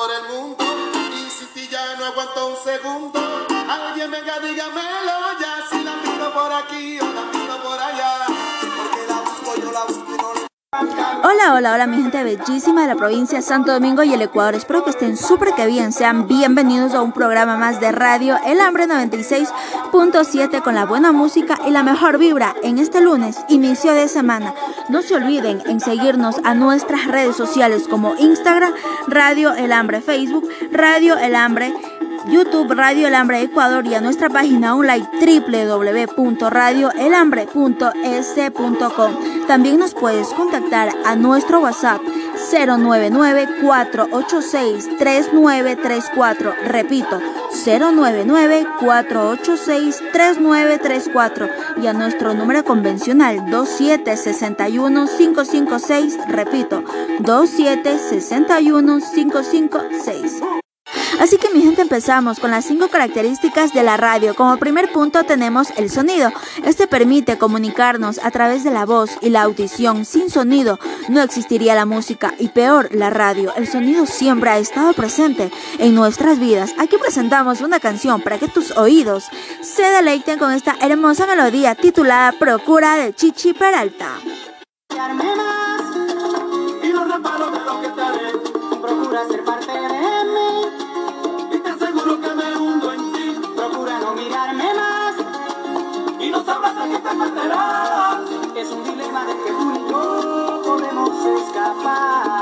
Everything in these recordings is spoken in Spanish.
por el mundo. Y si ti ya no aguanto un segundo, alguien venga, dígamelo ya. Si la miro por aquí o la miro Hola, hola, hola mi gente bellísima de la provincia de Santo Domingo y el Ecuador. Espero que estén súper que bien. Sean bienvenidos a un programa más de radio El Hambre 96.7 con la buena música y la mejor vibra en este lunes, inicio de semana. No se olviden en seguirnos a nuestras redes sociales como Instagram, Radio El Hambre, Facebook, Radio El Hambre. YouTube Radio El Hambre Ecuador y a nuestra página online www.radioelambre.es.com. También nos puedes contactar a nuestro WhatsApp 099-486-3934. Repito, 099-486-3934 y a nuestro número convencional 2761-556. Repito, 2761-556. Así que mi gente empezamos con las cinco características de la radio. Como primer punto tenemos el sonido. Este permite comunicarnos a través de la voz y la audición. Sin sonido no existiría la música y peor la radio. El sonido siempre ha estado presente en nuestras vidas. Aquí presentamos una canción para que tus oídos se deleiten con esta hermosa melodía titulada Procura de Chichi Peralta. my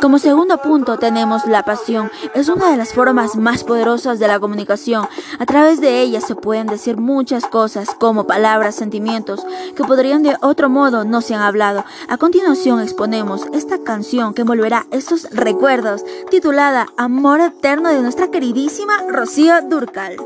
Como segundo punto tenemos la pasión. Es una de las formas más poderosas de la comunicación. A través de ella se pueden decir muchas cosas como palabras, sentimientos que podrían de otro modo no se han hablado. A continuación exponemos esta canción que envolverá estos recuerdos titulada Amor Eterno de nuestra queridísima Rocío Durcal.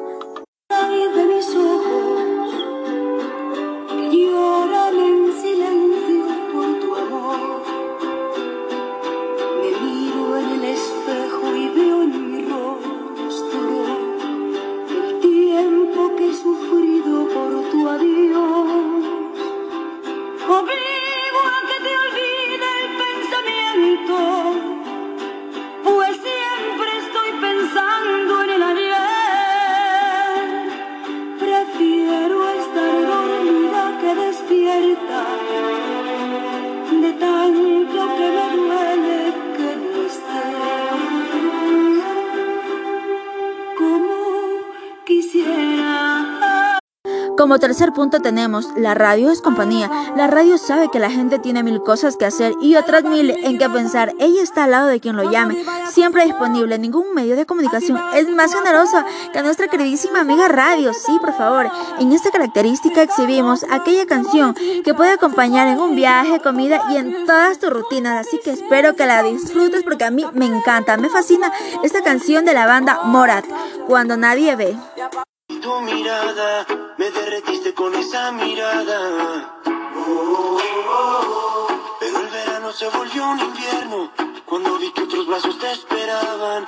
Como tercer punto tenemos, la radio es compañía. La radio sabe que la gente tiene mil cosas que hacer y otras mil en qué pensar. Ella está al lado de quien lo llame, siempre disponible. Ningún medio de comunicación es más generoso que nuestra queridísima amiga radio. Sí, por favor. En esta característica exhibimos aquella canción que puede acompañar en un viaje, comida y en todas tus rutinas. Así que espero que la disfrutes porque a mí me encanta. Me fascina esta canción de la banda Morat, Cuando nadie ve. Tu mirada, me derretiste con esa mirada. Pero el verano se volvió un invierno. Cuando vi que otros brazos te esperaban,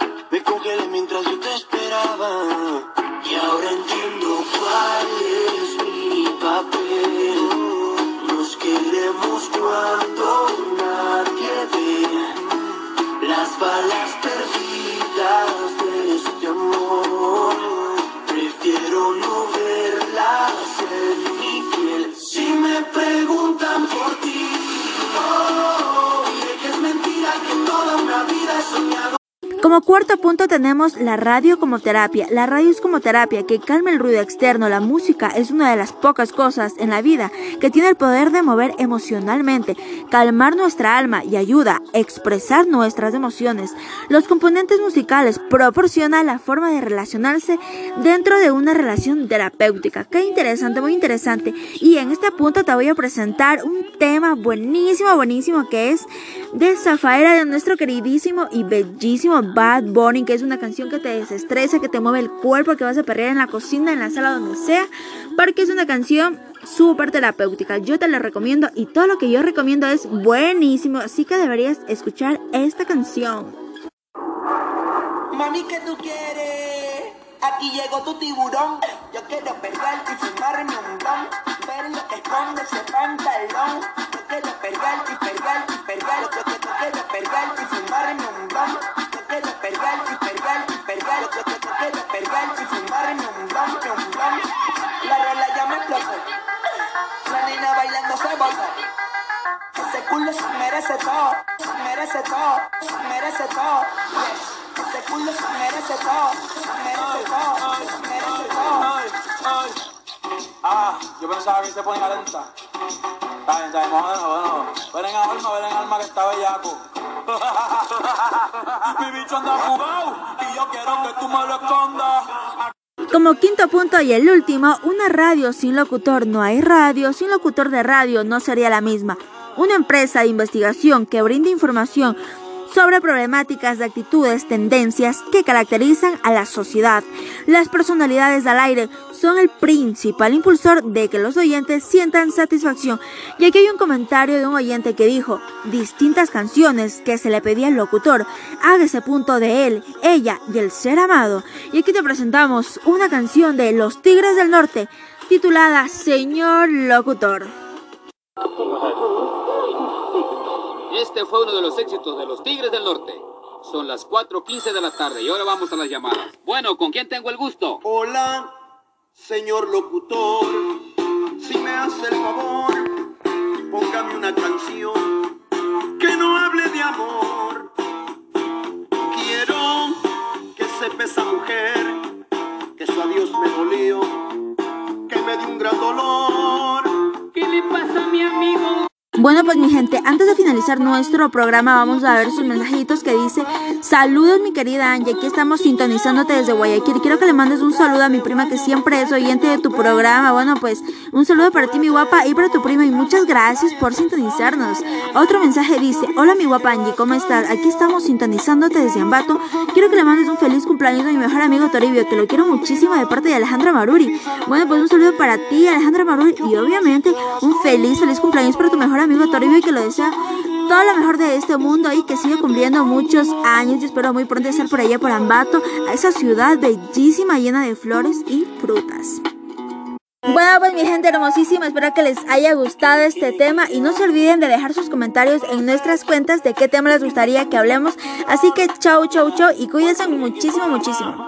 piel. Si me preguntan por ti, Como cuarto punto tenemos la radio como terapia. La radio es como terapia que calma el ruido externo. La música es una de las pocas cosas en la vida que tiene el poder de mover emocionalmente, calmar nuestra alma y ayuda a expresar nuestras emociones. Los componentes musicales proporcionan la forma de relacionarse dentro de una relación terapéutica. Qué interesante, muy interesante. Y en este punto te voy a presentar un tema buenísimo, buenísimo que es de Zafaera de nuestro queridísimo y bellísimo Bad Bunny, que es una canción que te desestresa, que te mueve el cuerpo, que vas a perrear en la cocina, en la sala, donde sea, porque es una canción súper terapéutica. Yo te la recomiendo y todo lo que yo recomiendo es buenísimo, así que deberías escuchar esta canción. Mami, ¿qué tú quieres? Aquí llegó tu tiburón. Yo quiero perrear y fumarme. Merece todo, merece todo, merece todo. Yes. Ese culo merece todo, merece todo, merece todo. Ah, yo pensaba que se ponía lenta. Está bien, está bien, bueno, bueno. Ven en alma, ven en alma que está bellaco. Mi bicho anda jugado y yo quiero que tú me lo escondas. Como quinto punto y el último, una radio sin locutor no hay radio, sin locutor de radio no sería la misma. Una empresa de investigación que brinda información sobre problemáticas de actitudes, tendencias que caracterizan a la sociedad. Las personalidades al aire son el principal impulsor de que los oyentes sientan satisfacción. Y aquí hay un comentario de un oyente que dijo, distintas canciones que se le pedía al locutor, haga ese punto de él, ella y el ser amado. Y aquí te presentamos una canción de Los Tigres del Norte, titulada Señor Locutor. Este fue uno de los éxitos de los Tigres del Norte. Son las 4.15 de la tarde y ahora vamos a las llamadas. Bueno, ¿con quién tengo el gusto? Hola, señor locutor. Si me hace el favor, póngame una canción que no hable de amor. Quiero que sepa esa mujer que su adiós me dolió, que me dio un gran dolor. Bueno, pues mi gente, antes de finalizar nuestro programa vamos a ver sus mensajitos que dice Saludos mi querida Angie, aquí estamos sintonizándote desde Guayaquil. Quiero que le mandes un saludo a mi prima que siempre es oyente de tu programa. Bueno, pues un saludo para ti mi guapa y para tu prima y muchas gracias por sintonizarnos. Otro mensaje dice Hola mi guapa Angie, ¿cómo estás? Aquí estamos sintonizándote desde Ambato. Quiero que le mandes un feliz cumpleaños a mi mejor amigo Toribio Que lo quiero muchísimo de parte de Alejandra Maruri. Bueno, pues un saludo para ti Alejandra Maruri Y obviamente un feliz, feliz cumpleaños para tu mejor amigo amigo Toribio que lo desea todo lo mejor de este mundo y que siga cumpliendo muchos años y espero muy pronto estar por allá por Ambato, a esa ciudad bellísima llena de flores y frutas. Bueno, pues mi gente hermosísima, espero que les haya gustado este tema y no se olviden de dejar sus comentarios en nuestras cuentas de qué tema les gustaría que hablemos. Así que chau, chau, chau y cuídense muchísimo, muchísimo.